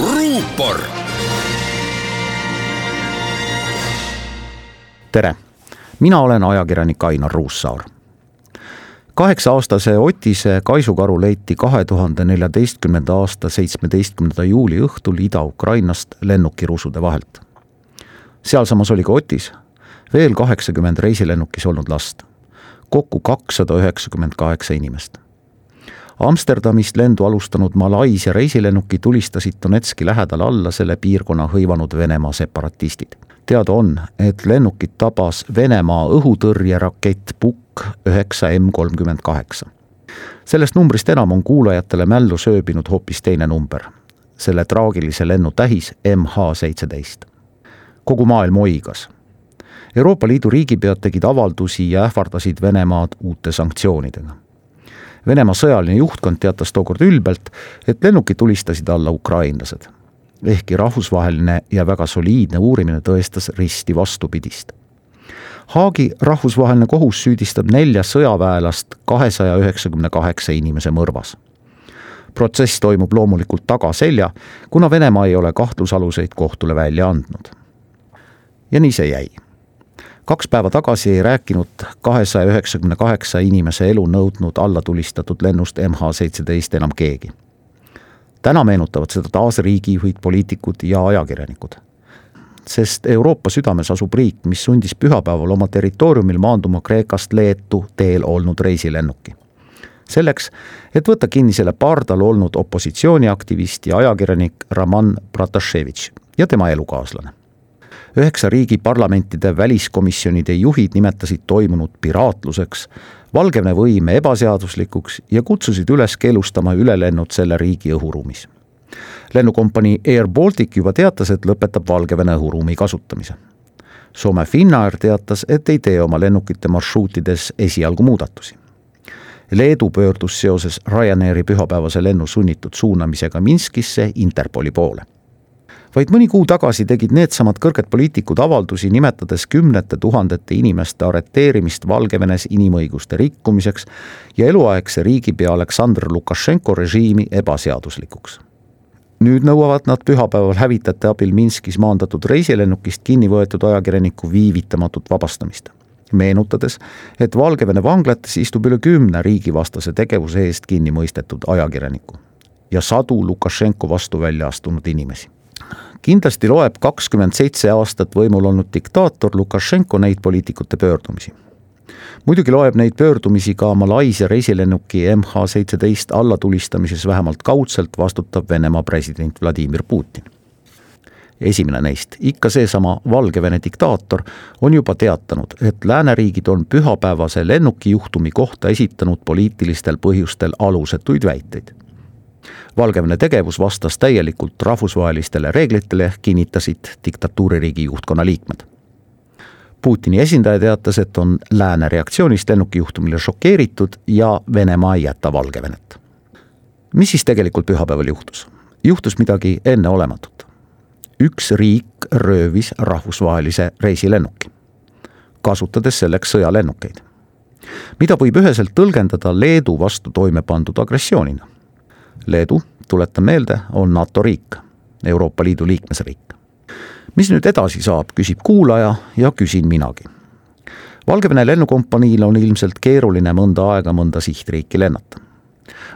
ruupor. tere, mina olen ajakirjanik Ainar Ruussaar. kaheksa-aastase Otise kaisukaru leiti kahe tuhande neljateistkümnenda aasta seitsmeteistkümnenda juuli õhtul Ida-Ukrainast lennukirusude vahelt. sealsamas oli ka Otis, veel kaheksakümmend reisilennukis olnud last, kokku kakssada üheksakümmend kaheksa inimest Amsterdamist lendu alustanud Malaisia reisilennuki tulistasid Donetski lähedal alla selle piirkonna hõivanud Venemaa separatistid. teada on, et lennukit tabas Venemaa õhutõrjerakett Pukk üheksa M kolmkümmend kaheksa. sellest numbrist enam on kuulajatele mällu sööbinud hoopis teine number, selle traagilise lennu tähis MH seitseteist. kogu maailm oigas Euroopa Liidu riigipead tegid avaldusi ja ähvardasid Venemaad uute sanktsioonidega Venemaa sõjaline juhtkond teatas tookord ülbelt, et lennuki tulistasid alla ukrainlased. ehkki rahvusvaheline ja väga soliidne uurimine tõestas risti vastupidist. Haagi rahvusvaheline kohus süüdistab nelja sõjaväelast kahesaja üheksakümne kaheksa inimese mõrvas. protsess toimub loomulikult tagaselja, kuna Venemaa ei ole kahtlusaluseid kohtule välja andnud. ja nii see jäi kaks päeva tagasi ei rääkinud kahesaja üheksakümne kaheksa inimese elu nõudnud allatulistatud lennust MH seitseteist enam keegi. täna meenutavad seda taas riigijuhid, poliitikud ja ajakirjanikud. sest Euroopa südames asub riik, mis sundis pühapäeval oma territooriumil maanduma Kreekast Leetu teel olnud reisilennuki selleks, et võtta kinni selle pardal olnud opositsiooniaktivist ja ajakirjanik Raman Prataševitš ja tema elukaaslane üheksa riigi parlamentide väliskomisjonide juhid nimetasid toimunut piraatluseks, Valgevene võime ebaseaduslikuks ja kutsusid üles keelustama ülelennud selle riigi õhuruumis. lennukompanii Air Baltic juba teatas, et lõpetab Valgevene õhuruumi kasutamise. Soome Finnair teatas, et ei tee oma lennukite marsruutides esialgu muudatusi. Leedu pöördus seoses Ryanairi pühapäevase lennu sunnitud suunamisega Minskisse Interpoli poole vaid mõni kuu tagasi tegid needsamad kõrged poliitikud avaldusi, nimetades kümnete tuhandete inimeste arreteerimist Valgevenes inimõiguste rikkumiseks ja eluaegse riigipea Aleksandr Lukašenko režiimi ebaseaduslikuks. nüüd nõuavad nad pühapäeval hävitajate abil Minskis maandatud reisilennukist kinni võetud ajakirjaniku viivitamatut vabastamist meenutades, et Valgevene vanglates istub üle kümne riigivastase tegevuse eest kinni mõistetud ajakirjaniku ja sadu Lukašenko vastu välja astunud inimesi kindlasti loeb kakskümmend seitse aastat võimul olnud diktaator Lukašenko neid poliitikute pöördumisi. muidugi loeb neid pöördumisi ka Malaisia reisilennuki MH seitseteist allatulistamises vähemalt kaudselt vastutav Venemaa president Vladimir Putin. esimene neist, ikka seesama Valgevene diktaator, on juba teatanud, et lääneriigid on pühapäevase lennukijuhtumi kohta esitanud poliitilistel põhjustel alusetuid väiteid Valgevene tegevus vastas täielikult rahvusvahelistele reeglitele, kinnitasid diktatuuririigi juhtkonna liikmed. Putini esindaja teatas, et on lääne reaktsioonist lennukijuhtumile šokeeritud ja Venemaa ei jäta Valgevenet. mis siis tegelikult pühapäeval juhtus? juhtus midagi enneolematut. üks riik röövis rahvusvahelise reisilennuki, kasutades selleks sõjalennukeid mida võib üheselt tõlgendada Leedu vastu toime pandud agressioonina Leedu, tuletan meelde, on NATO riik, Euroopa Liidu liikmesriik. mis nüüd edasi saab, küsib kuulaja ja küsin minagi. Valgevene lennukompaniil on ilmselt keeruline mõnda aega mõnda sihtriiki lennata.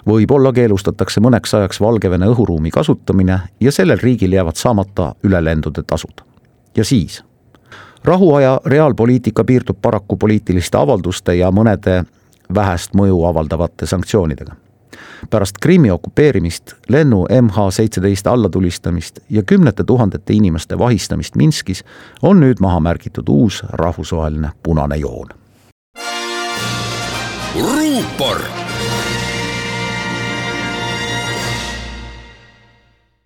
võib-olla keelustatakse mõneks ajaks Valgevene õhuruumi kasutamine ja sellel riigil jäävad saamata ülelendude tasud. ja siis? rahuaja reaalpoliitika piirdub paraku poliitiliste avalduste ja mõnede vähest mõju avaldavate sanktsioonidega pärast Krimmi okupeerimist, lennu MH17 allatulistamist ja kümnete tuhandete inimeste vahistamist Minskis on nüüd maha märgitud uus rahvusvaheline punane joon. ruupor